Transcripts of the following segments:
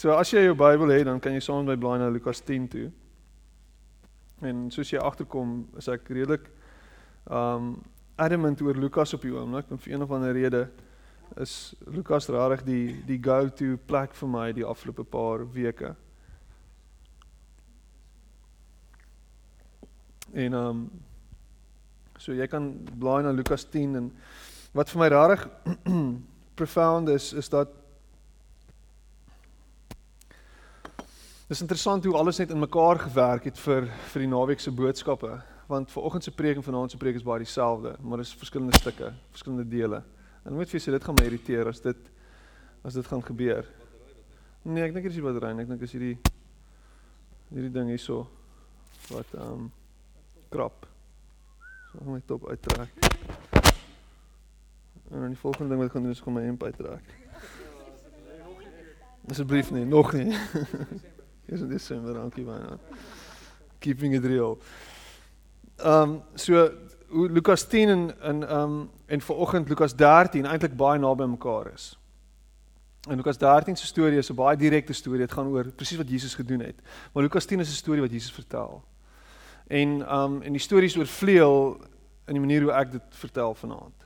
So as jy jou Bybel het, dan kan jy saam met my blaai na Lukas 10 toe. En soos jy agterkom, is ek redelik um adamant oor Lukas op die oomblik, en vir een of ander rede is Lukas regtig die die go-to plek vir my die afgelope paar weke. En um so jy kan blaai na Lukas 10 en wat vir my regtig profound is is dat Dis interessant hoe alles net in mekaar gewerk het vir vir die naweek se boodskappe, want vanoggend se preek en vanaand se preek is baie dieselfde, maar dis verskillende stukke, verskillende dele. En moet vir sê dit gaan my irriteer as dit as dit gaan gebeur. Nee, ek dink dit is die battery, ek dink is hierdie hierdie ding hierso wat ehm um, krap. So gaan my top uittrek. En dan die volgende ding wat ek gaan doen is om my hemp uittrek. Asseblief nie, nog nie. Is in Desember, dankie baie. Keeping it real. Um, so Lukas 10 en ehm um, en vanoggend Lukas 13 eintlik baie naby mekaar is. En Lukas 13 se storie is 'n baie direkte storie. Dit gaan oor presies wat Jesus gedoen het. Maar Lukas 10 is 'n storie wat Jesus vertel. En um, en die stories oorvleuel in die manier hoe ek dit vertel vanaand.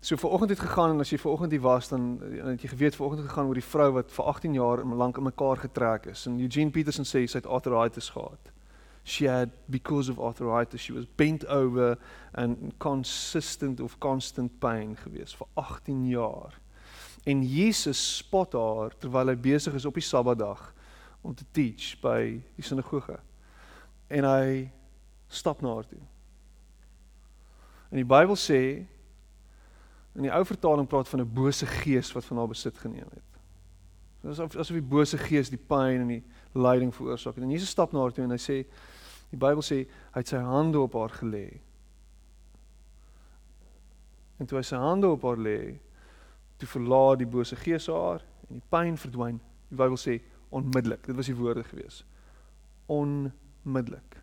So vanoggend het gegaan en as jy vanoggend hier was dan het jy geweet vanoggend gegaan oor die vrou wat vir 18 jaar lank in mekaar getrek is. En Eugene Peterson sê sy het arthritis gehad. She had because of arthritis she was bent over and consistent of constant pain gewees vir 18 jaar. En Jesus spot haar terwyl hy besig is op die Sabbatdag om te teach by die sinagoge. En hy stap na haar toe. En die Bybel sê In die ou vertaling praat van 'n bose gees wat van haar besit geneem het. So asof asof die bose gees die pyn en die lyding veroorsaak het. En Jesus stap na haar toe en hy sê die Bybel sê hy het sy hande op haar gelê. En toe hy sy hande op haar lê, toe verlaat die bose gees haar en die pyn verdwyn. Die Bybel sê onmiddellik. Dit was die woorde gewees. Onmiddellik.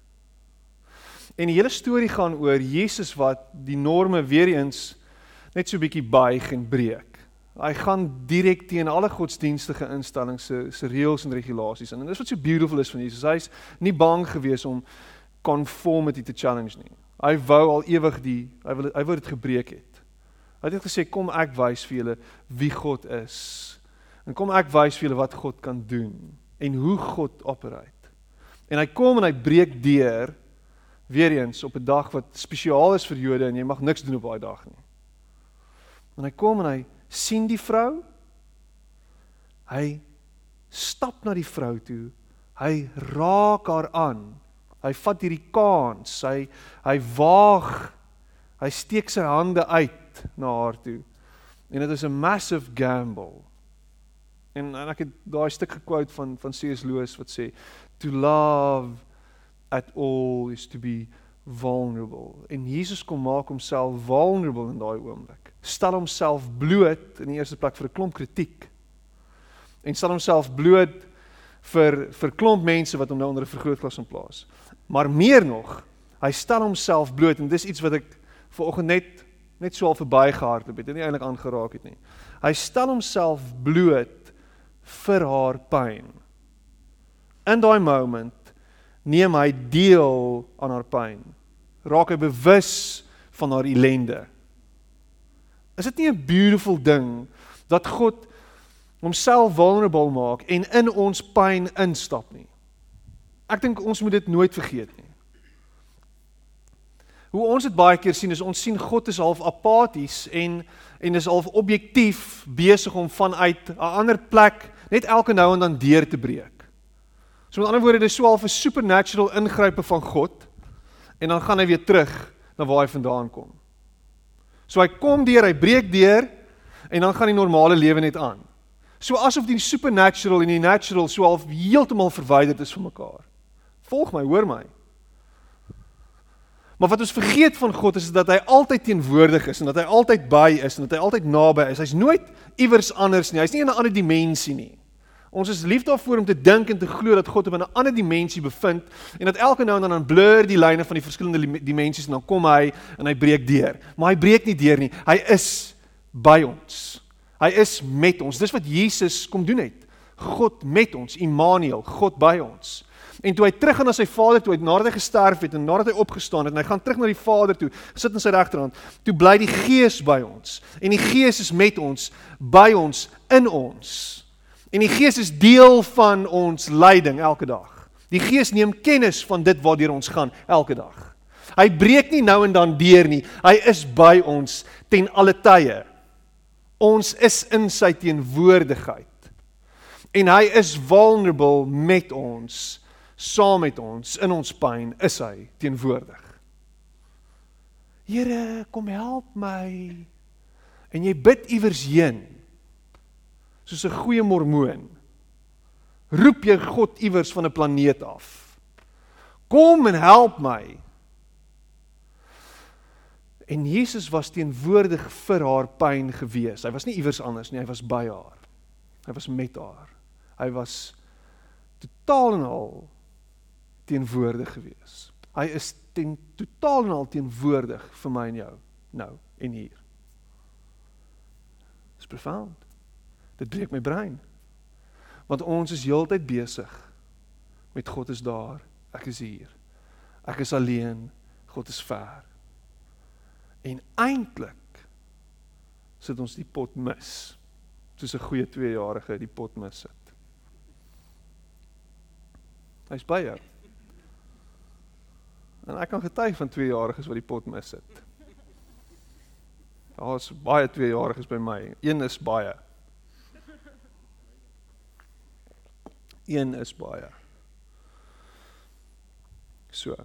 En die hele storie gaan oor Jesus wat die norme weer eens net so 'n bietjie buig en breek. Hy gaan direk teen alle godsdienstige instellings se se reëls en regulasies in. En dis wat so beautiful is van Jesus. Hy's nie bang gewees om conformity te challenge nie. Hy wou al ewig die hy wil hy wou dit gebreek het. Hy het gesê kom ek wys vir julle wie God is. En kom ek wys vir julle wat God kan doen en hoe God operate. En hy kom en hy breek deur weer eens op 'n dag wat spesiaal is vir Jode en jy mag niks doen op daai dag nie. En hy kom en hy sien die vrou. Hy stap na die vrou toe. Hy raak haar aan. Hy vat hierdie kans. Hy hy waag. Hy steek sy hande uit na haar toe. En dit is 'n massive gamble. En, en ek het daai stuk gekwout van van C.S. Lewis wat sê to love at all is to be vulnerable. En Jesus kom maak homself vulnerable in daai oomblik stel homself bloot in die eerste plek vir 'n klomp kritiek. En stel homself bloot vir vir klomp mense wat hom nou onder 'n vergrootglas in plaas. Maar meer nog, hy stel homself bloot en dis iets wat ek vanoggend net net so al verbygehardloop het, het nie eintlik aangeraak het nie. Hy stel homself bloot vir haar pyn. In daai moment neem hy deel aan haar pyn. Raak hy bewus van haar ellende. Is dit nie 'n beautiful ding dat God homself vulnerable maak en in ons pyn instap nie? Ek dink ons moet dit nooit vergeet nie. Hoe ons dit baie keer sien is ons sien God is half apaties en en is half objektief besig om vanuit 'n ander plek net elke nou en dan deur te breek. So met ander woorde dis so half 'n supernatural ingrype van God en dan gaan hy weer terug na waar hy vandaan kom. So hy kom deur, hy breek deur en dan gaan die normale lewe net aan. So asof die supernatural en die natural so half heeltemal verwyderd is van mekaar. Volg my, hoor my. Maar wat ons vergeet van God is dat hy altyd teenwoordig is en dat hy altyd by is en dat hy altyd naby is. Hy's nooit iewers anders nie. Hy's nie in 'n ander dimensie nie. Ons is lief daarvoor om te dink en te glo dat God op 'n ander dimensie bevind en dat elke nou en dan dan blur die lyne van die verskillende dimensies en dan kom hy en hy breek deur. Maar hy breek nie deur nie. Hy is by ons. Hy is met ons. Dis wat Jesus kom doen het. God met ons, Immanuel, God by ons. En toe hy terug gaan na sy Vader toe, nadat hy gesterf het en nadat hy opgestaan het en hy gaan terug na die Vader toe, sit in sy regterhand, toe bly die Gees by ons. En die Gees is met ons, by ons, in ons. En die Gees is deel van ons lyding elke dag. Die Gees neem kennis van dit waartoe ons gaan elke dag. Hy breek nie nou en dan deur nie. Hy is by ons ten alle tye. Ons is in sy teenwoordigheid. En hy is vulnerable met ons, saam met ons in ons pyn is hy teenwoordig. Here, kom help my. En jy bid iewers heen. Soos 'n goeie mormoon. Roep jy God iewers van 'n planeet af. Kom en help my. En Jesus was teenwoordig vir haar pyn gewees. Hy was nie iewers anders nie, hy was by haar. Hy was met haar. Hy was totaal en al teenwoordig gewees. Hy is ten totaal en al teenwoordig vir my en jou nou en hier. Dis profound. Dit breek my brein. Want ons is heeltyd besig met God is daar, ek is hier. Ek is alleen, God is ver. En eintlik sit ons die pot mis. Soos 'n goeie 2-jarige die pot mis sit. Hy's by jou. En ek kan getuig van 2-jariges wat die pot mis sit. Daar's baie 2-jariges by my. Een is baie. Een is baie. So.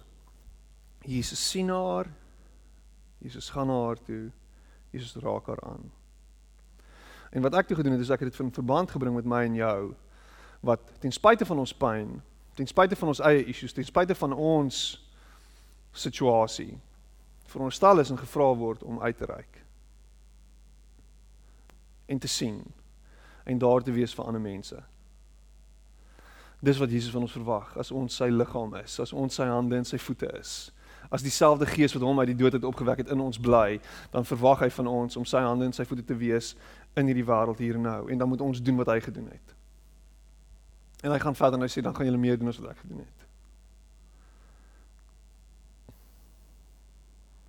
Jesus sien haar Jesus gaan na haar toe. Jesus raak haar aan. En wat ek toe gedoen het, is ek het dit in verband gebring met my en jou wat ten spyte van ons pyn, ten spyte van ons eie issues, ten spyte van ons situasie veronderstel is en gevra word om uit te reik en te sien en daar te wees vir ander mense. Dis wat Jesus van ons verwag as ons sy liggaam is, as ons sy hande en sy voete is as dieselfde gees wat hom uit die dood het opgewek het in ons bly, dan verwag hy van ons om sy hande en sy voete te wees in hierdie wêreld hier nou en dan moet ons doen wat hy gedoen het. En hy gaan verder en hy sê dan gaan julle meer doen as wat ek gedoen het.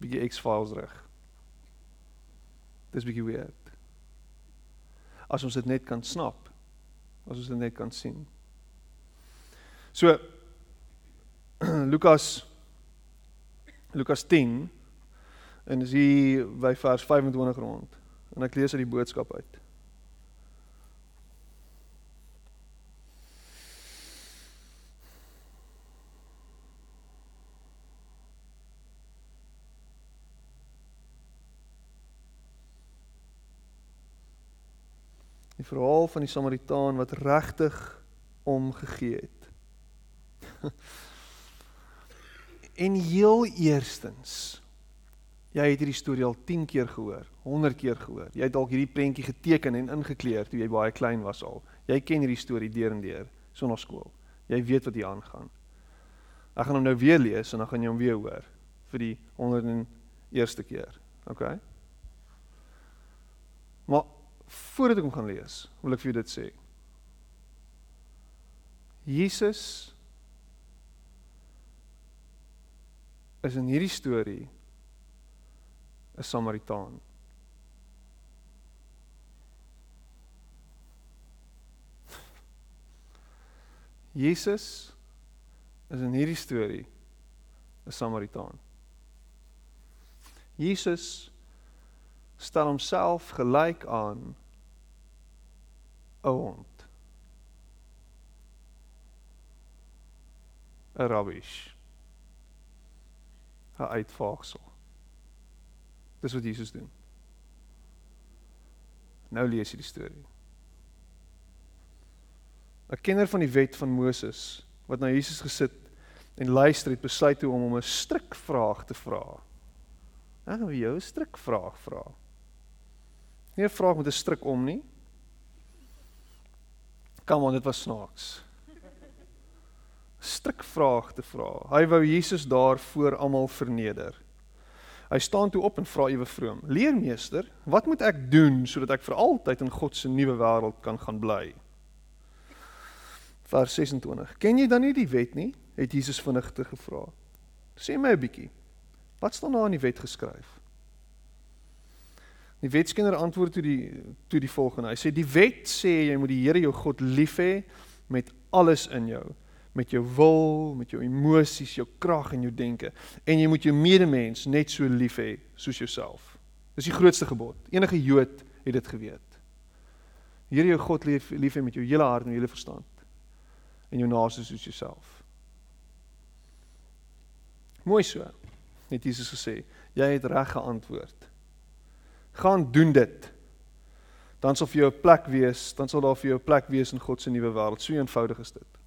Bietjie X-Files reg. Dis bietjie weird. As ons dit net kan snap. As ons dit net kan sien. So Lukas Lukas 10 en is hier by vers 25 rond. En ek lees uit die boodskap uit. Die verhaal van die Samaritaan wat regtig omgegee het. En heel eerstens jy het hierdie storie al 10 keer gehoor, 100 keer gehoor. Jy het dalk hierdie prentjie geteken en ingekleer toe jy baie klein was al. Jy ken hierdie storie deur en deur sonder skool. Jy weet wat hier aangaan. Ek gaan hom nou weer lees en dan gaan jy hom weer hoor vir die 101ste keer. OK? Maar voordat ek hom gaan lees, wil ek vir jou dit sê. Jesus is in hierdie storie 'n Samaritaan. Jesus is in hierdie storie 'n Samaritaan. Jesus stel homself gelyk aan 'n hond. 'n Rabbish. 'n uitvaagsel. Dis wat Jesus doen. Nou lees jy die storie. 'n Kenner van die wet van Moses wat na Jesus gesit en luister het besluit toe om hom 'n strikvraag te vra. Ek wil jou 'n strikvraag vra. Nie 'n vraag met 'n strik om nie. Kom aan, dit was snaaks strikvraag te vra. Hy wou Jesus daar voor almal verneder. Hy staan toe op en vra ewe vroom: "Leermeester, wat moet ek doen sodat ek vir altyd in God se nuwe wêreld kan gaan bly?" vers 26. Ken jy dan nie die wet nie? het Jesus vinnigter gevra. Sê my 'n bietjie. Wat staan daar in die wet geskryf? Die wetskenner antwoord toe die toe die volgende. Hy sê die wet sê jy moet die Here jou God lief hê met alles in jou, met jou wil, met jou emosies, jou krag en jou denke en jy moet jou medemens net so lief hê soos jouself. Dis die grootste gebod. Enige Jood het dit geweet. Here jou God lief lief hê met jou hele hart en jou hele verstand en jou naaste soos jouself. Mooi so. Het Jesus gesê, jy het reg geantwoord. Gaan doen dit. Dan sal vir jou 'n plek wees, dan sal daar vir jou 'n plek wees in God se nuwe wêreld. So eenvoudig is dit.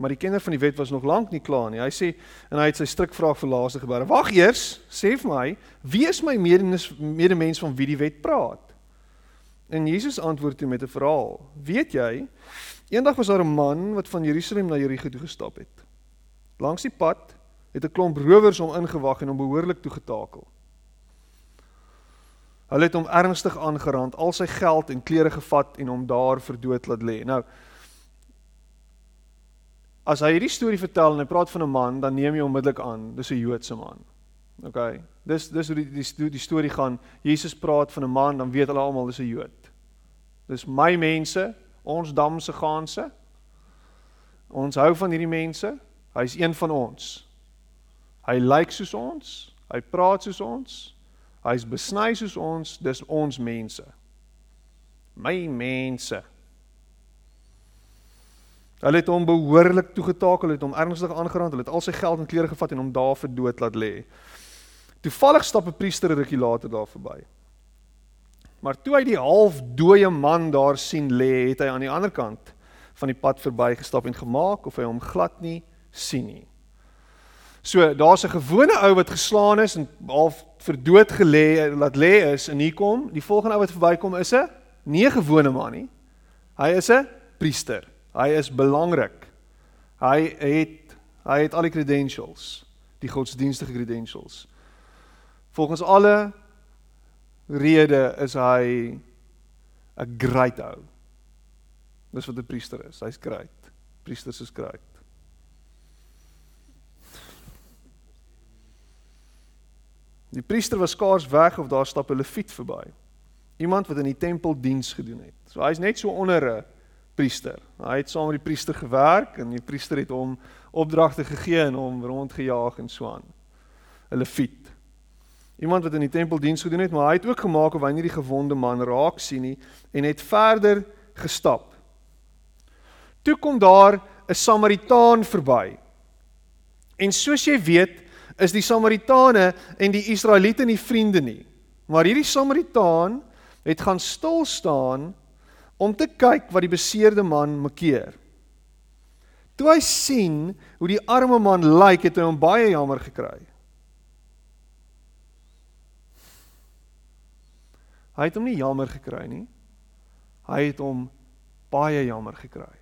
Maar die kenner van die wet was nog lank nie klaar nie. Hy sê en hy het sy strikvraag vir laaste gebeur. Wag eers, sê vir my, wie is my medemens van wie die wet praat? En Jesus antwoord toe met 'n verhaal. Weet jy, eendag was daar 'n man wat van Jerusalem na Jerigo toe gestap het. Langs die pad het 'n klomp rowers hom ingewag en hom behoorlik toegetakel. Hulle het hom ernstig aangerand, al sy geld en klere gevat en hom daar vir dood laat lê. Nou As hy hierdie storie vertel en hy praat van 'n man, dan neem jy onmiddellik aan, dis 'n Joodse man. OK. Dis dis hoe die die, die storie gaan. Jesus praat van 'n man, dan weet hulle almal dis 'n Jood. Dis my mense, ons damse gaanse. Ons hou van hierdie mense. Hy's een van ons. Hy lyk soos ons, hy praat soos ons, hy's besny soos ons, dis ons mense. My mense. Hulle het hom behoorlik toegetakel, hulle het hom ernstig aangerand, hulle het al sy geld en klere gevat en hom daar vir dood laat lê. Toevallig stap 'n priester rukkie later daar verby. Maar toe hy die half dooie man daar sien lê, het hy aan die ander kant van die pad verbygestap en gemaak of hy hom glad nie sien nie. So daar's 'n gewone ou wat geslaan is en half vir dood gelê laat lê is en hier kom, die volgende ou wat verbykom is 'n nie gewone man nie. Hy is 'n priester. Hy is belangrik. Hy het hy het al die credentials, die godsdienstige credentials. Volgens alle rede is hy 'n great ou. Dis wat 'n priester is. Hy's great. Priesters is great. Die priester was skaars weg of daar stap 'n leviet verby. Iemand wat in die tempel diens gedoen het. So hy's net so onder 'n priester. Hy het saam met die priester gewerk en die priester het hom opdragte gegee en hom rondgejaag en so aan. 'n Leviet. Iemand wat in die tempel diens gedoen het, maar hy het ook gemaak of nie die gewonde man raak sien nie en het verder gestap. Toe kom daar 'n Samaritaan verby. En soos jy weet, is die Samaritane en die Israeliete nie vriende nie. Maar hierdie Samaritaan het gaan stil staan om te kyk wat die beseerde man makeer. Toe hy sien hoe die arme man lyk, het hy hom baie jammer gekry. Hy het hom nie jammer gekry nie. Hy het hom baie jammer gekry.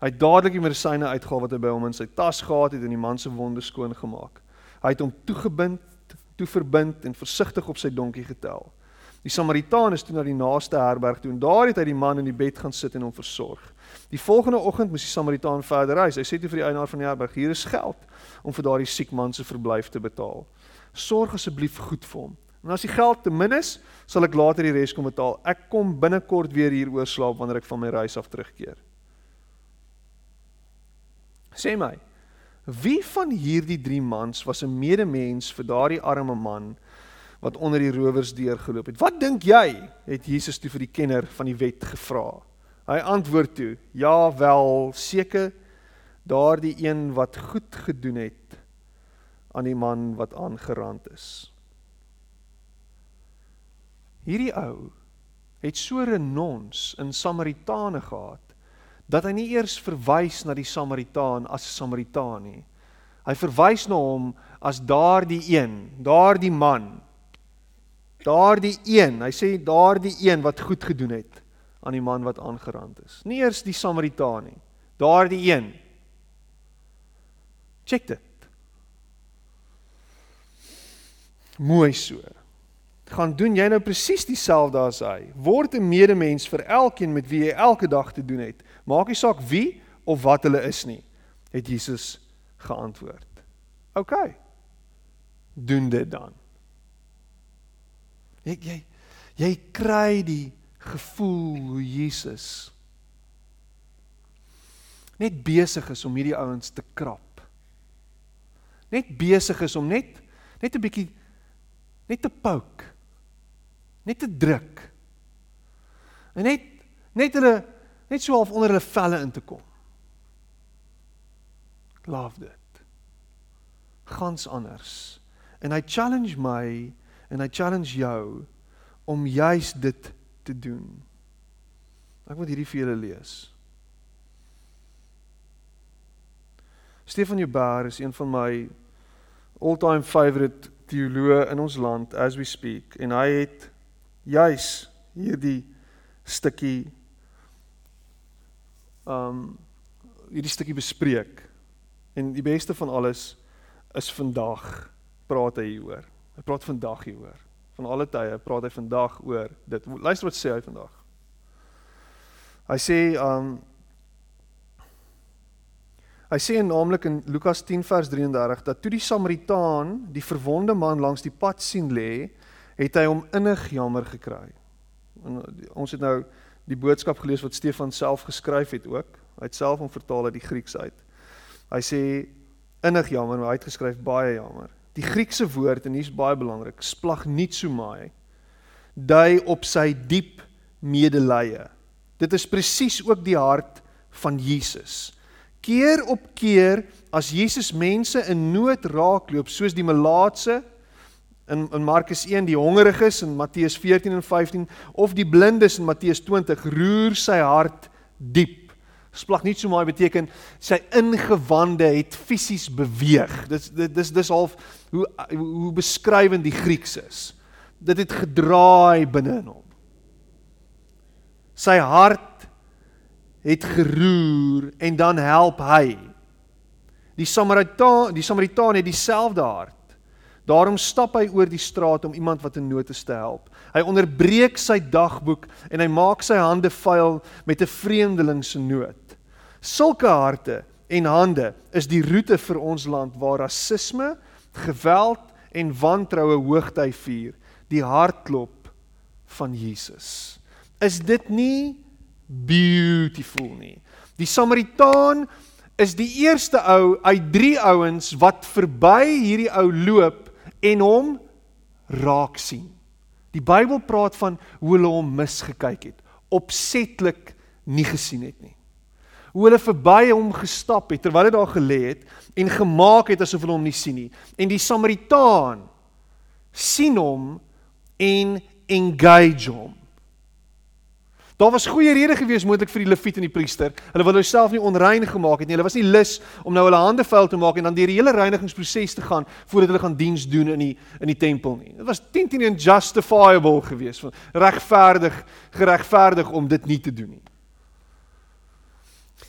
Hy het dadelik die medisyne uitgehaal wat hy by hom in sy tas gehad het en die man se wonde skoon gemaak. Hy het hom toegebind, toe verbind en versigtig op sy donkie getel. Die Samaritaan is toe na die naaste herberg toe en daar het hy die man in die bed gaan sit en hom versorg. Die volgende oggend moes die Samaritaan verder reis. Hy sê toe vir die eienaar van die herberg: "Hier is geld om vir daardie siek man se verblyf te betaal. Sorg asseblief goed vir hom. En as die geld te min is, sal ek later die res kom betaal. Ek kom binnekort weer hier oorslaap wanneer ek van my reis af terugkeer." Sê my, wie van hierdie drie mans was 'n medemens vir daardie arme man wat onder die rowers deurgeloop het? Wat dink jy? het Jesus toe vir die kenner van die wet gevra. Hy antwoord toe: "Ja wel, seker daardie een wat goed gedoen het aan die man wat aangerand is." Hierdie ou het so renons in Samaritane gehad dat hy nie eers verwys na die Samaritaan as 'n Samaritaan nie. Hy verwys na hom as daardie een, daardie man. Daardie een, hy sê daardie een wat goed gedoen het aan die man wat aangerand is. Nie eers die Samaritaan nie. Daardie een. Check dit. Mooi so. gaan doen jy nou presies dieselfde as hy. Word 'n medemens vir elkeen met wie jy elke dag te doen het. Maak nie saak wie of wat hulle is nie, het Jesus geantwoord. OK. Doen dit dan. Jy jy jy kry die gevoel hoe Jesus net besig is om hierdie ouens te krap. Net besig is om net net 'n bietjie net te poke net te druk. En net net hulle net so half onder hulle velle in te kom. Love dit. Gans anders. En hy challenge my en hy challenge jou om juis dit te doen. Ek wil hierdie vir julle lees. Stefan Joubert is een van my all-time favorite teoloë in ons land as we speak en hy het juis hierdie stukkie um hierdie stukkie bespreek. En die beste van alles is vandag praat hy hieroor. Hy praat vandag hieroor. Van alle tye praat hy vandag oor dit. Luister wat sê hy vandag. Hy sê um Hy sê naamlik in Lukas 10 vers 33 dat toe die Samaritaan die verwonde man langs die pad sien lê, het hy hom innig jammer gekry. En ons het nou die boodskap gelees wat Stefan self geskryf het ook. Hy het self hom vertaal uit die Grieks uit. Hy sê innig jammer, maar hy het geskryf baie jammer. Die Griekse woord en hier's baie belangrik, splagnitsomai, dui op sy diep medelee. Dit is presies ook die hart van Jesus. Keer op keer as Jesus mense in nood raakloop, soos die melaatse in in Markus 1 die hongeriges in Matteus 14 en 15 of die blindes in Matteus 20 roer sy hart diep. Splag nie so maar beteken sy ingewande het fisies beweeg. Dit dit dis dis half hoe hoe beskrywend die Grieks is. Dit het gedraai binne in hom. Sy hart het geroer en dan help hy. Die Samaritaan, die Samaritaan het dieselfde hart. Daarom stap hy oor die straat om iemand wat in nood is te help. Hy onderbreek sy dagboek en hy maak sy hande vuil met 'n vreemdeling se nood. Sulke harte en hande is die roete vir ons land waar rasisme, geweld en wantroue hoogtyd vier, die hartklop van Jesus. Is dit nie beautiful nie? Die Samaritaan is die eerste ou uit 3 ouens wat verby hierdie ou loop en hom raak sien. Die Bybel praat van hoe hulle hom misgekyk het, opsetlik nie gesien het nie. Hoe hulle verby hom gestap het terwyl hy daar gelê het en gemaak het asof hulle hom nie sien nie. En die Samaritaan sien hom en engage hom. Daar was goeie redes gewees moontlik vir die leviet en die priester. Hulle wou hulself nie onrein gemaak het nie. Hulle was nie lus om nou hulle hande vuil te maak en dan deur die hele reinigingsproses te gaan voordat hulle gaan diens doen in die in die tempel nie. Dit was 10 teen 1 justifiable gewees regverdig geregverdig om dit nie te doen nie.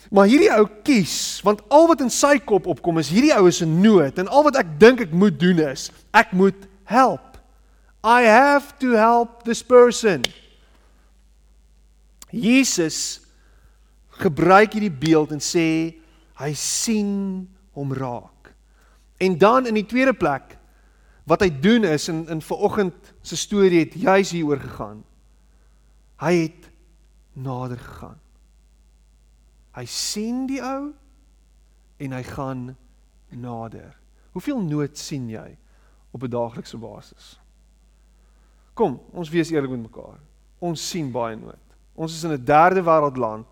Maar hierdie ou kies want al wat in sy kop opkom is hierdie ou is in nood en al wat ek dink ek moet doen is ek moet help. I have to help this person. Jesus gebruik hierdie beeld en sê hy sien hom raak. En dan in die tweede plek wat hy doen is in in vanoggend se storie het juis hieroor gegaan. Hy het nader gegaan. Hy sien die ou en hy gaan nader. Hoeveel nood sien jy op 'n daaglikse basis? Kom, ons wees eerlik met mekaar. Ons sien baie nood. Ons is in 'n derde wêreld land.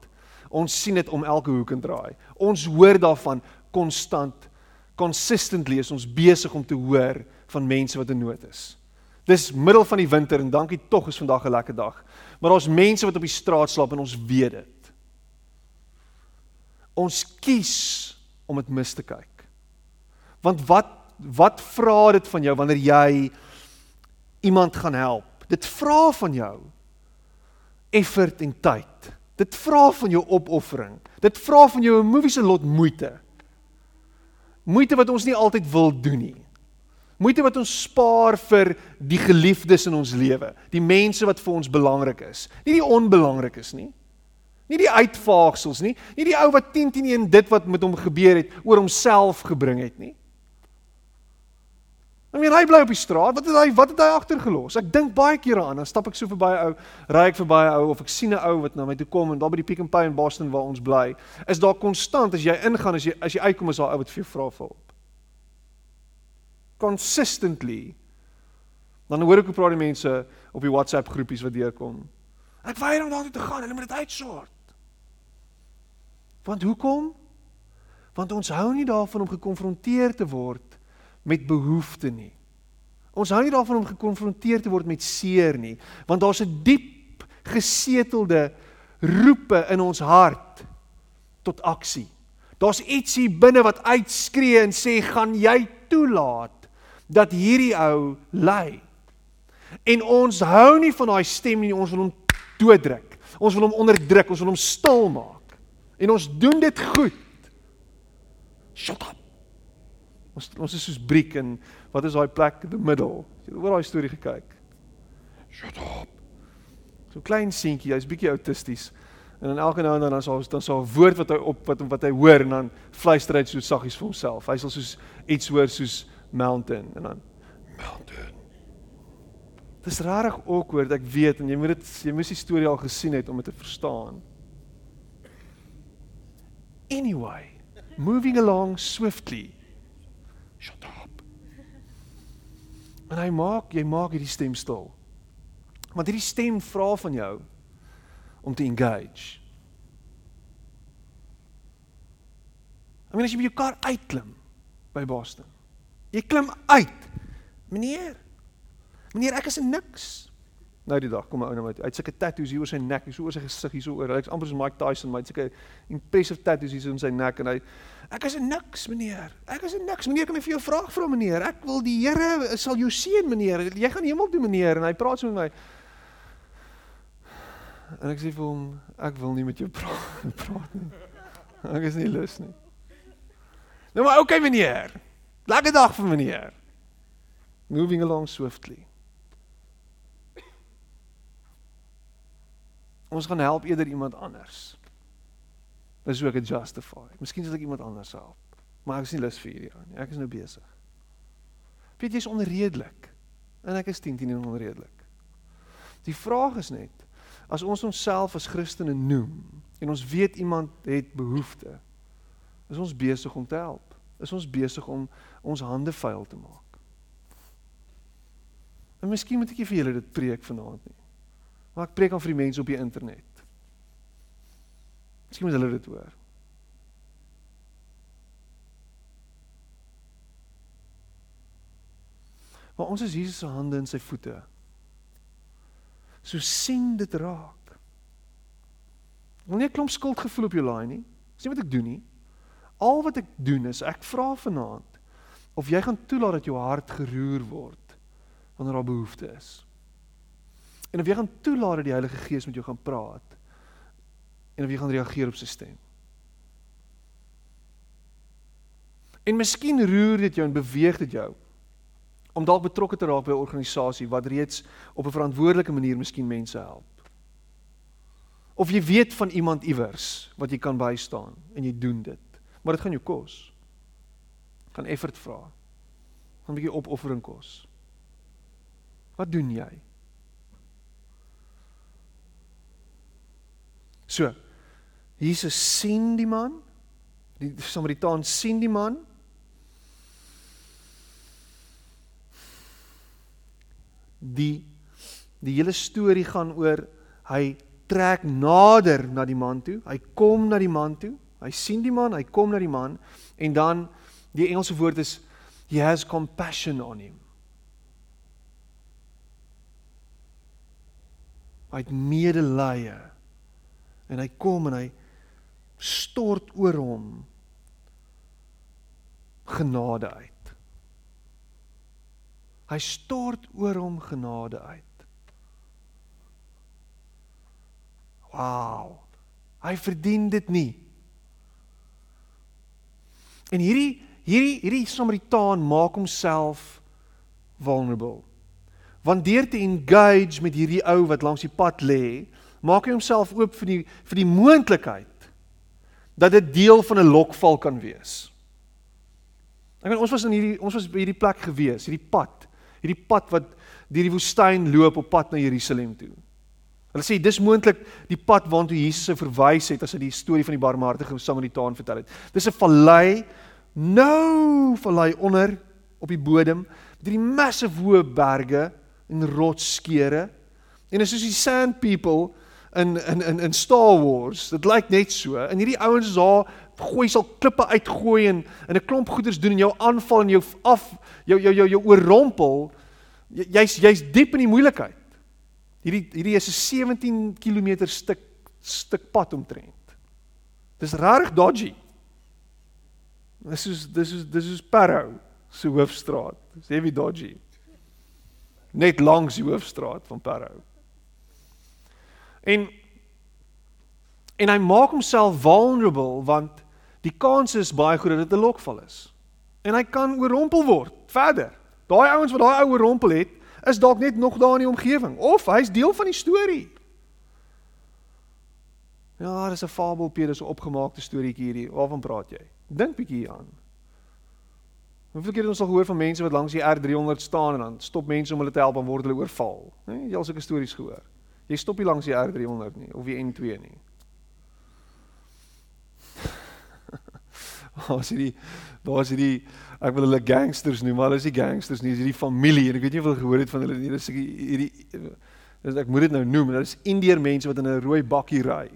Ons sien dit om elke hoek en draai. Ons hoor daarvan konstant. Consistently is ons besig om te hoor van mense wat in nood is. Dis middel van die winter en dankie tog is vandag 'n lekker dag. Maar daar's mense wat op die straat slaap en ons weet dit. Ons kies om dit mis te kyk. Want wat wat vra dit van jou wanneer jy iemand gaan help? Dit vra van jou effort en tyd. Dit vra van jou opoffering. Dit vra van jou 'n movie se lot moeite. Moeite wat ons nie altyd wil doen nie. Moeite wat ons spaar vir die geliefdes in ons lewe, die mense wat vir ons belangrik is, nie die onbelangrik is nie. Nie die uitvaagsels nie, nie die ou wat 10 teen 1 dit wat met hom gebeur het oor homself gebring het nie. I mean, hy bly op die straat. Wat het hy wat het hy agtergelos? Ek dink baie kere aan, dan stap ek so verby 'n ou, ry ek verby 'n ou of ek sien 'n ou wat na my toe kom en daar by die Pick n Pay in Boston waar ons bly, is daar konstant as jy ingaan, as jy as jy uitkom is daar 'n ou wat vir jou vra vir hulp. Consistently. Dan hoor ek hoe praat die mense op die WhatsApp groepies wat deurkom. Ek weier om daartoe te gaan, hulle moet dit uitsort. Want hoekom? Want ons hou nie daarvan om gekonfronteer te word met behoeftes nie. Ons hou nie daarvan om gekonfronteer te word met seer nie, want daar's 'n diep gesetelde roepe in ons hart tot aksie. Daar's iets hier binne wat uitskree en sê, "Gaan jy toelaat dat hierdie ou ly?" En ons hou nie van daai stem nie, ons wil hom dooddruk. Ons wil hom onderdruk, ons wil hom stil maak. En ons doen dit goed. Shut up. Ons ons is soos briek en wat is daai plek in the middle? Jy het oor daai storie gekyk. Shut up. So klein seentjie, hy's bietjie autisties. En dan elke nou en dan dan sal dan sal 'n woord wat hy op wat wat hy hoor en dan fluister hy so saggies vir homself. Hy sal soos iets hoor soos mountain en dan mountain. Dis rarig awkward, ek weet en jy moet dit jy moes die storie al gesien het om dit te verstaan. Anyway, moving along swiftly. Shut up. En hy maak, jy maak hierdie stem stil. Want hierdie stem vra van jou om te engage. I mean as jy by jou kar uitklim by Boston. Jy klim uit. Meneer. Meneer, ek is niks. Nou die dag kom 'n ou na my toe. Hy het sulke tattoos hier oor sy nek, hier so oor sy gesig, hier so oor. Hy's amper soos Mike Tyson, maar hy het sulke impressive tattoos hier so in sy nek en hy Ek is niks, meneer. Ek is niks. Meneer, kan ek vir jou 'n vraag vra, meneer? Ek wil die Here sal jou seën, meneer. Jy gaan hemel toe, meneer, en hy praat so met my. En ek sê vir hom, ek wil nie met jou praat, praat nie. Ek is nie lus nie. Nou maar okay, meneer. Lekker dag vir meneer. Moving along swiftly. Ons gaan help eerder iemand anders. Hoe ek dit justify. Miskien sal ek iemand anders help. Maar ek is nie lus vir hierdie ou nie. Ek is nou besig. Weet jy is onredelik. En ek is 10 teen onredelik. Die vraag is net as ons onsself as Christene noem en ons weet iemand het behoefte, is ons besig om te help. Is ons besig om ons hande vuil te maak. En miskien moet ek vir julle dit preek vanaand nie. Maar ek preek aan vir die mense op die internet. Miskien moet hulle dit hoor. Maar ons is Jesus se hande en sy voete. So sien dit raak. Wil nie 'n klomp skuldgevoel op jou laai nie. Dis nie wat ek doen nie. Al wat ek doen is ek vra vanaand of jy gaan toelaat dat jou hart geroer word wanneer daar behoefte is. En of jy gaan toelaat dat die Heilige Gees met jou gaan praat en of jy gaan reageer op sy stem. En miskien roer dit jou en beweeg dit jou om dalk betrokke te raak by 'n organisasie wat reeds op 'n verantwoordelike manier miskien mense help. Of jy weet van iemand iewers wat jy kan bystaan en jy doen dit. Maar dit gaan jou kos. Gaan effort vra. Gaan 'n bietjie opoffering kos. Wat doen jy? So, Jesus sien die man. Die Samaritaan sien die man. Die die hele storie gaan oor hy trek nader na die man toe. Hy kom na die man toe. Hy sien die man, hy kom na die man en dan die Engelse woord is he has compassion on him. Hy het medelee en hy kom en hy stort oor hom genade uit. Hy stort oor hom genade uit. Wow. Hy verdien dit nie. En hierdie hierdie hierdie Samaritaan maak homself vulnerable. Want deur te engage met hierdie ou wat langs die pad lê, maak hy homself oop vir die vir die moontlikheid dat dit deel van 'n lokval kan wees. Ek weet ons was in hierdie ons was by hierdie plek gewees, hierdie pad, hierdie pad wat deur die woestyn loop op pad na Jerusalem toe. Hulle sê dis moontlik die pad waartoe Jesus se verwys het as hy die storie van die barmhartige Samaritaan vertel het. Dis 'n vallei, nou vallei onder op die bodem, deur die massive hoë berge en rotsskeure. En is soos die sand people in in in in Star Wars. Dit lyk net so. En hierdie ouens is daar gooi sal klippe uitgooi en in 'n klomp goeders doen en jou aanval en jou af jou jou jou jou oorrompel. Jy's jy's diep in die moeilikheid. Hierdie hierdie is 'n 17 km stuk stuk pad omtrent. Dis regtig dodgy. Dis is dis is dis is Parow se hoofstraat. Dis heavy dodgy. Net langs die hoofstraat van Parow. En en hy maak homself vulnerable want die kans is baie groot dat dit 'n lokval is. En hy kan oorrompel word verder. Daai ouens wat daai ou oorrompel het, is dalk net nog daar in die omgewing of hy's deel van die storie. Ja, dis 'n fabelpie, dis 'n opgemaakte storieetjie hierdie. Waarvan praat jy? Dink bietjie hieraan. Hoeveel keer het ons al gehoor van mense wat langs die R300 staan en dan stop mense om hulle te help en word hulle oorval? Né? Jy al sulke stories gehoor. Jy stop nie langs die R300 nie of die N2 nie. Daar's hierdie daar's hierdie ek wil hulle gangsters noem, maar hulle is nie gangsters nie, dis hierdie familie en ek weet nie of jy gehoor het van hulle nie. Dis hierdie dis ek moet dit nou noem, dit is Indiër mense wat in 'n rooi bakkie ry.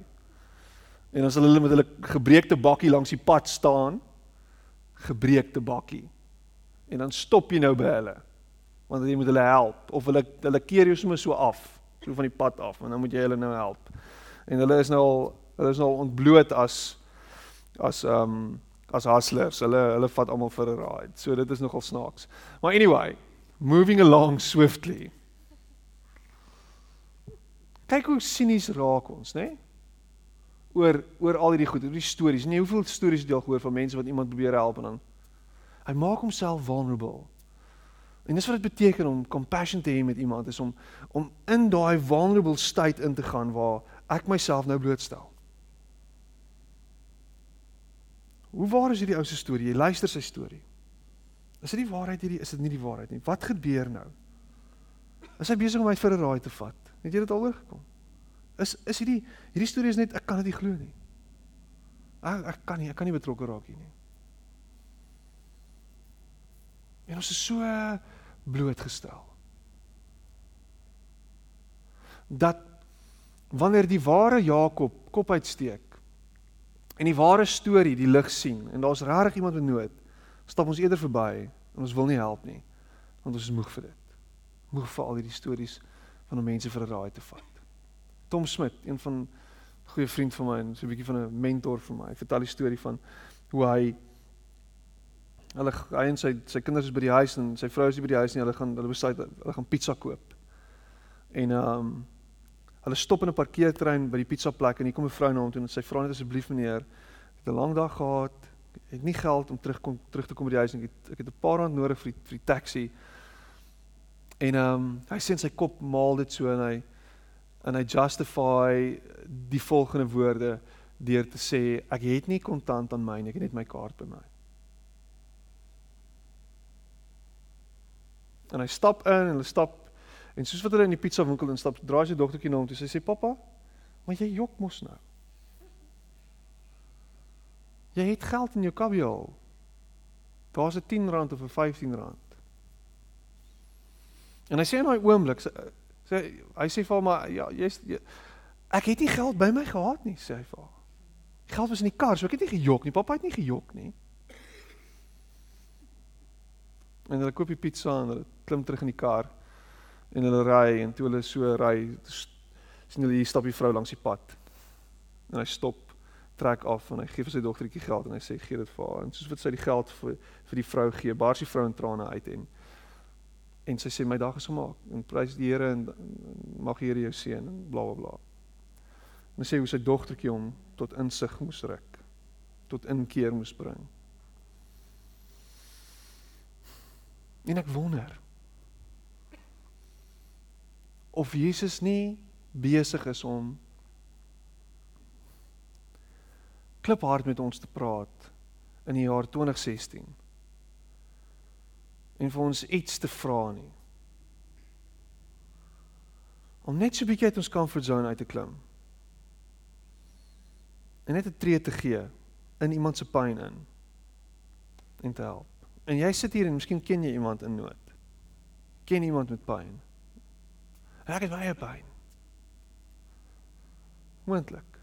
En as hulle met hulle gebreekte bakkie langs die pad staan, gebreekte bakkie. En dan stop jy nou by hulle. Want jy moet hulle help of hulle hulle keer jou sommer so af so van die pad af en dan moet jy hulle nou help. En hulle is nou al hulle is nou ontbloot as as ehm um, as hustlers. Hulle hulle vat almal vir 'n ride. So dit is nogal snaaks. Maar anyway, moving along swiftly. Kyk hoe sinies raak ons, né? Nee? Oor oor al hierdie goed, hierdie stories. Nee, hoeveel stories het jy al gehoor van mense wat iemand probeer help en dan hy maak homself vulnerable. En dis wat dit beteken om compassion te hê met iemand is om om in daai vulnerable state in te gaan waar ek myself nou blootstel. Hoe waar is hierdie ou se storie? Jy luister sy storie. Is dit die waarheid hierdie? Is dit nie die waarheid nie? Wat gebeur nou? Is hy besig om my vir 'n raai te vat? Het jy dit al oorgekom? Is is hierdie hierdie storie is net ek kan dit nie glo nie. Ek ek kan nie, ek kan nie betrokke raak hier nie. En ons is so blootgestel. Dat wanneer die ware Jakob kop uitsteek en die ware storie die lig sien en daar's regtig iemand met nood, stap ons eerder verby en ons wil nie help nie want ons is moeg vir dit. Moeg vir al hierdie stories van om mense vir 'n raai te vat. Tom Smit, een van goeie vriend van my en so 'n bietjie van 'n mentor vir my, vertel die storie van hoe hy Hulle hy en sy sy kinders is by die huis en sy vrou is nie by die huis nie. Hulle gaan hulle besluit hulle gaan pizza koop. En ehm um, hulle stop in 'n parkeertrein by die pizza plek en hier kom 'n vrou na hom toe en sy vra net asseblief meneer, ek het 'n lang dag gehad. Ek het nie geld om terug kom terug te kom by die huis nie. Ek het ek het 'n paar rand nodig vir die vir die taxi. En ehm um, hy sien sy kop maal dit so en hy en hy justify die volgende woorde deur te sê ek het nie kontant aan my nie, ek het net my kaart by my. En hy stap in en hulle stap en soos wat hulle in die pizza winkel instap, draai sy dogtertjie na hom toe. Sy sê: "Pappa, maar jy jok mos nou. Jy het geld in jou kabiel. Daar's 'n 10 rand of 'n 15 rand." En hy sê in daai oomblik sê hy sê vir hom ja, jy's jy, ek het nie geld by my gehad nie, sê hy vir haar. Geld was in die kar, so ek het nie gejok nie. Pappa het nie gejok nie. En hulle koop die pizza en hulle klim terug in die kar en hulle ry en toe hulle so ry sien hulle hier stap die vrou langs die pad. En hy stop, trek af en hy gee vir sy dogtertjie geld en hy sê gee dit vir haar. En soos wat sy die geld vir vir die vrou gee, bars die vrou in trane uit en en sy sê my dag is gemaak en prys die Here en, en mag die Here jou seën en bla bla bla. En sy sê hoe sy dogtertjie hom tot insig moes ruk, tot inkeer moes bring. En ek wonder, of Jesus nie besig is om kliphard met ons te praat in die jaar 2016 en vir ons iets te vra nie om net so 'n bietjie uit ons comfort zone uit te klim en net 'n tree te gee in iemand se pyn in en te help. En jy sit hier en miskien ken jy iemand in nood. Ken iemand met pyn. Ek het baie pyn. Moontlik.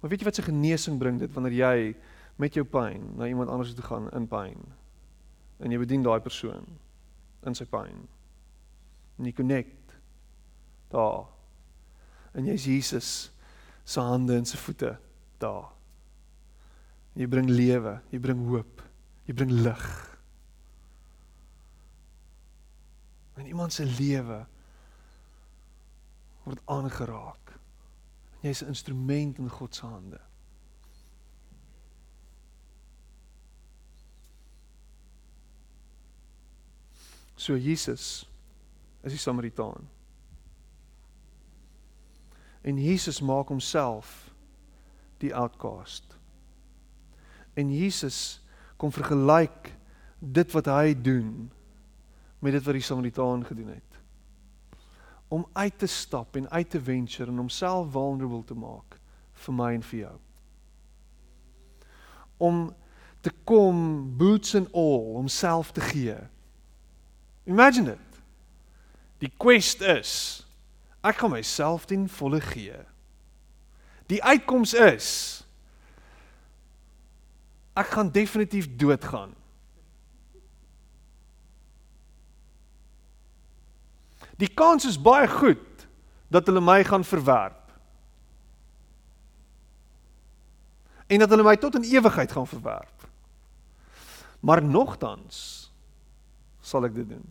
Maar weet jy wat se genesing bring dit wanneer jy met jou pyn na iemand anders toe gaan in pyn? En jy bedien daai persoon in sy pyn. En jy connect daar. En jy's Jesus se hande en se voete daar. Jy bring lewe, jy bring hoop, jy bring lig. En iemand se lewe word aangeraak. Jy's 'n instrument in God se hande. So Jesus is die Samaritaan. En Jesus maak homself die outcast. En Jesus kom vergelyk dit wat hy doen met dit wat die Samaritaan gedoen het. Om uit te stap en uit te venture en homself vulnerable te maak vir my en vir jou. Om te kom boots and all, homself te gee. Imagine it. Die quest is ek gaan myself ten volle gee. Die uitkoms is ek gaan definitief doodgaan. Die kans is baie goed dat hulle my gaan verwerp. En dat hulle my tot in ewigheid gaan verwerp. Maar nogtans sal ek dit doen.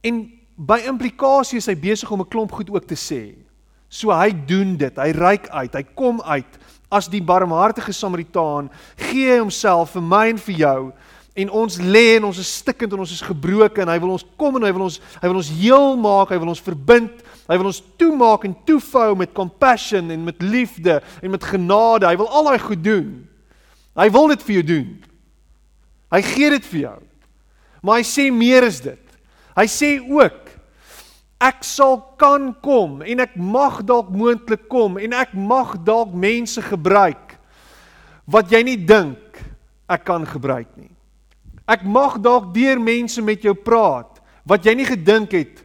En by implikasie is hy besig om 'n klomp goed ook te sê. So hy doen dit. Hy reik uit. Hy kom uit as die barmhartige Samaritaan, gee homself vir my en vir jou. En ons lê en ons is stikkend en ons is gebroken en hy wil ons kom en hy wil ons hy wil ons heel maak, hy wil ons verbind, hy wil ons toemaak en toefou met compassion en met liefde en met genade. Hy wil al daai goed doen. Hy wil dit vir jou doen. Hy gee dit vir jou. Maar hy sê meer is dit. Hy sê ook ek sal kan kom en ek mag dalk moontlik kom en ek mag dalk mense gebruik wat jy nie dink ek kan gebruik nie. Ek mag dalk deur mense met jou praat wat jy nie gedink het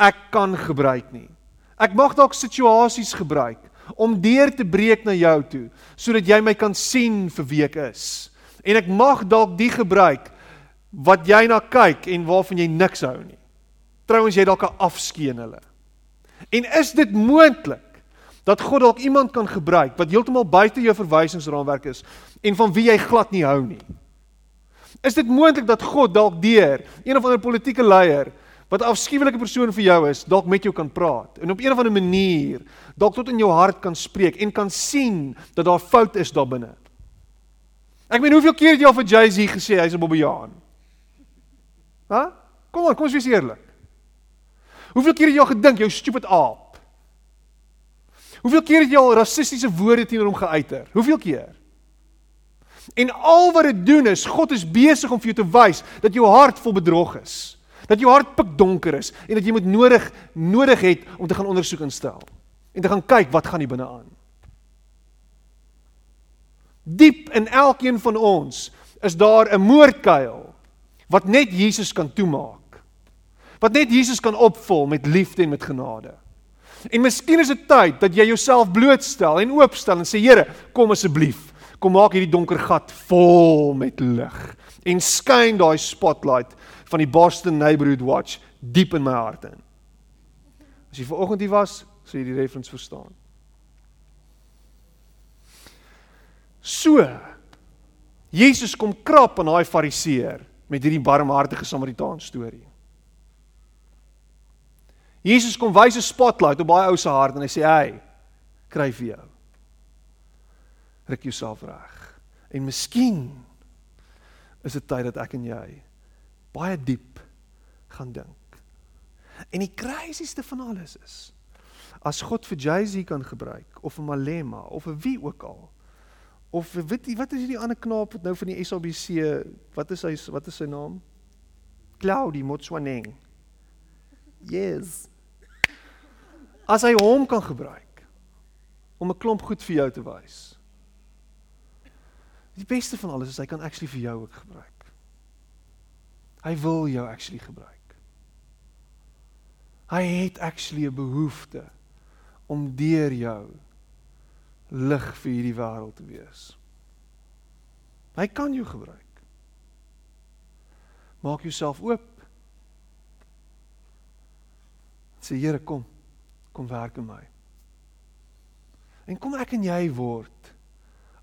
ek kan gebruik nie. Ek mag dalk situasies gebruik om deur te breek na jou toe sodat jy my kan sien vir wie ek is. En ek mag dalk die gebruik wat jy na kyk en waarvan jy niks hou nie. Trouwens jy dalk 'n afskeen hulle. En is dit moontlik dat God dalk iemand kan gebruik wat heeltemal buite jou verwysingsraamwerk is en van wie jy glad nie hou nie? Is dit moontlik dat God dalk deur een of ander politieke leier wat 'n afskuwelike persoon vir jou is, dalk met jou kan praat en op een of ander manier dalk tot in jou hart kan spreek en kan sien dat daar fout is daar binne? Ek meen hoeveel keer het jy al vir Jay-Z gesê hy's 'n bobbejaan? Hæ? Kom aan, kom ons wees eerlik. Hoeveel keer het jy al gedink jou stupid aap? Hoeveel keer het jy al rassistiese woorde teenoor hom geuiter? Hoeveel keer? En al wat dit doen is God is besig om vir jou te wys dat jou hart vol bedrog is. Dat jou hart pikdonker is en dat jy moet nodig nodig het om te gaan ondersoek instel en te gaan kyk wat gaan hier binne aan. Diep in elkeen van ons is daar 'n moordkuil wat net Jesus kan toemaak wat net Jesus kan opvul met liefde en met genade. En miskien is dit tyd dat jy jouself blootstel en oopstel en sê Here, kom asseblief. Kom maak hierdie donker gat vol met lig en skyn daai spotlight van die Boston Neighborhood Watch diep in my hart in. As jy vanoggend hier was, sou jy die reference verstaan. So Jesus kom krap aan daai fariseer met hierdie barmhartige Samaritaan storie. Jesus kom wys 'n spotlight op baie ou se hart en hy sê hy kry vir jou. Ruk jouself reg. En miskien is dit tyd dat ek en jy baie diep gaan dink. En die crazieste van alles is as God vir Jay-Z kan gebruik of 'n Malema of 'n wie ook al of weet jy wat is hierdie ander knaap wat nou van die SABC wat is hy wat is sy naam? Claudie Motsoeneng. Yes. As hy hom kan gebruik om 'n klomp goed vir jou te wys. Die beste van alles is hy kan actually vir jou ook gebruik. Hy wil jou actually gebruik. Hy het actually 'n behoefte om deur jou lig vir hierdie wêreld te wees. Hy kan jou gebruik. Maak jouself oop. Sê Here kom. Kom werk in my. En kom ek en jy word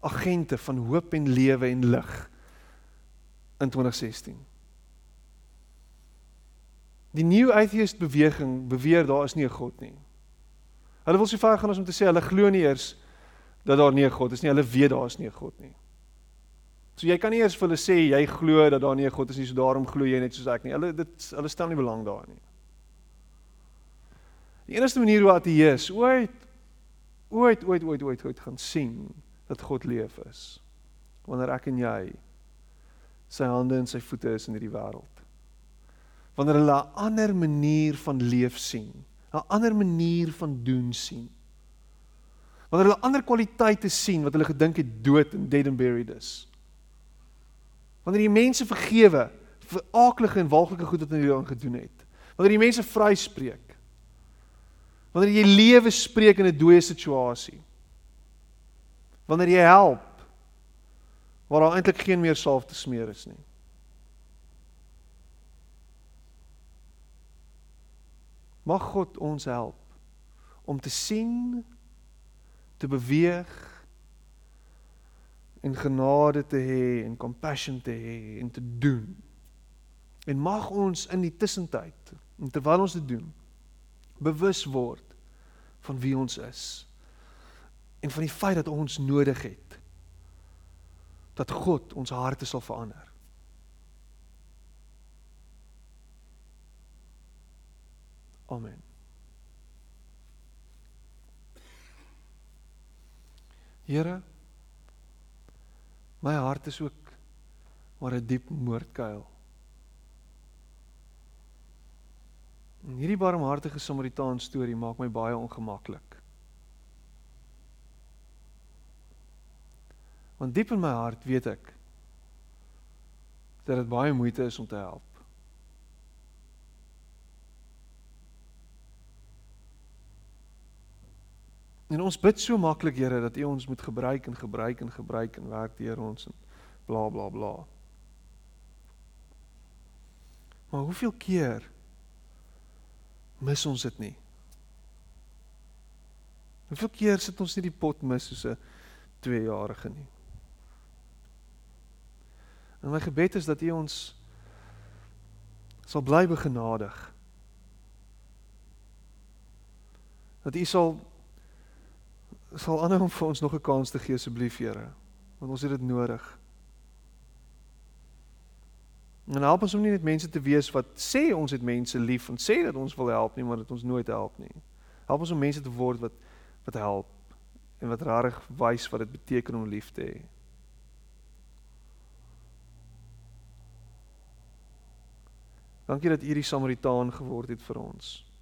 agente van hoop en lewe en lig in 2016. Die New Atheist beweging beweer daar is nie 'n God nie. Hulle wil so ver gaan as om te sê hulle glo nie eers dat daar nie 'n God is nie. Hulle weet daar is nie 'n God nie. So jy kan nie eers vir hulle sê jy glo dat daar nie 'n God is nie, so daarom glo jy net soos ek nie. Hulle dit hulle stel nie belang daarin nie. Die enigste manier hoe ateës ooit ooit ooit ooit ooit ooit gaan sien dat God leef is wanneer ek en jy sy hande en sy voete is in hierdie wêreld. Wanneer hulle 'n ander manier van leef sien, 'n ander manier van doen sien. Wanneer hulle ander kwaliteite sien wat hulle gedink het dood en dead and buried is. Wanneer jy mense vergewe vir aaklige en walglike goed wat hulle aan gedoen het. Wanneer jy mense vryspreek. Wanneer jy lewe spreek in 'n dooie situasie. Wanneer jy help waar daar eintlik geen meer salf te smeer is nie. Mag God ons help om te sien, te beweeg en genade te hê en compassion te hê en te doen. En mag ons in die tussentyd, terwyl ons dit doen, bewus word van wie ons is en van die feit dat ons nodig het dat God ons harte sal verander. Amen. Here, my hart is ook maar 'n diep moordkuil. En hierdie barmhartige Samaritaan storie maak my baie ongemaklik. Want diep in my hart weet ek dat dit baie moeite is om te help. En ons bid so maklik Here dat U ons moet gebruik en gebruik en gebruik en werk deur ons en bla bla bla. Maar hoeveel keer mis ons dit nie. Hoeveel keer sit ons nie die pot mis soos 'n 2-jarige nie. En my gebed is dat U ons sal bly begenadig. Dat U sal sal aanhou om vir ons nog 'n kans te gee asseblief Here, want ons het dit nodig. En help ons om nie net mense te wees wat sê ons het mense lief en sê dat ons wil help nie, maar dat ons nooit help nie. Help ons om mense te word wat wat help en wat regtig wys wat dit beteken om lief te hê. Dankie dat U die Samaritaan geword het vir ons.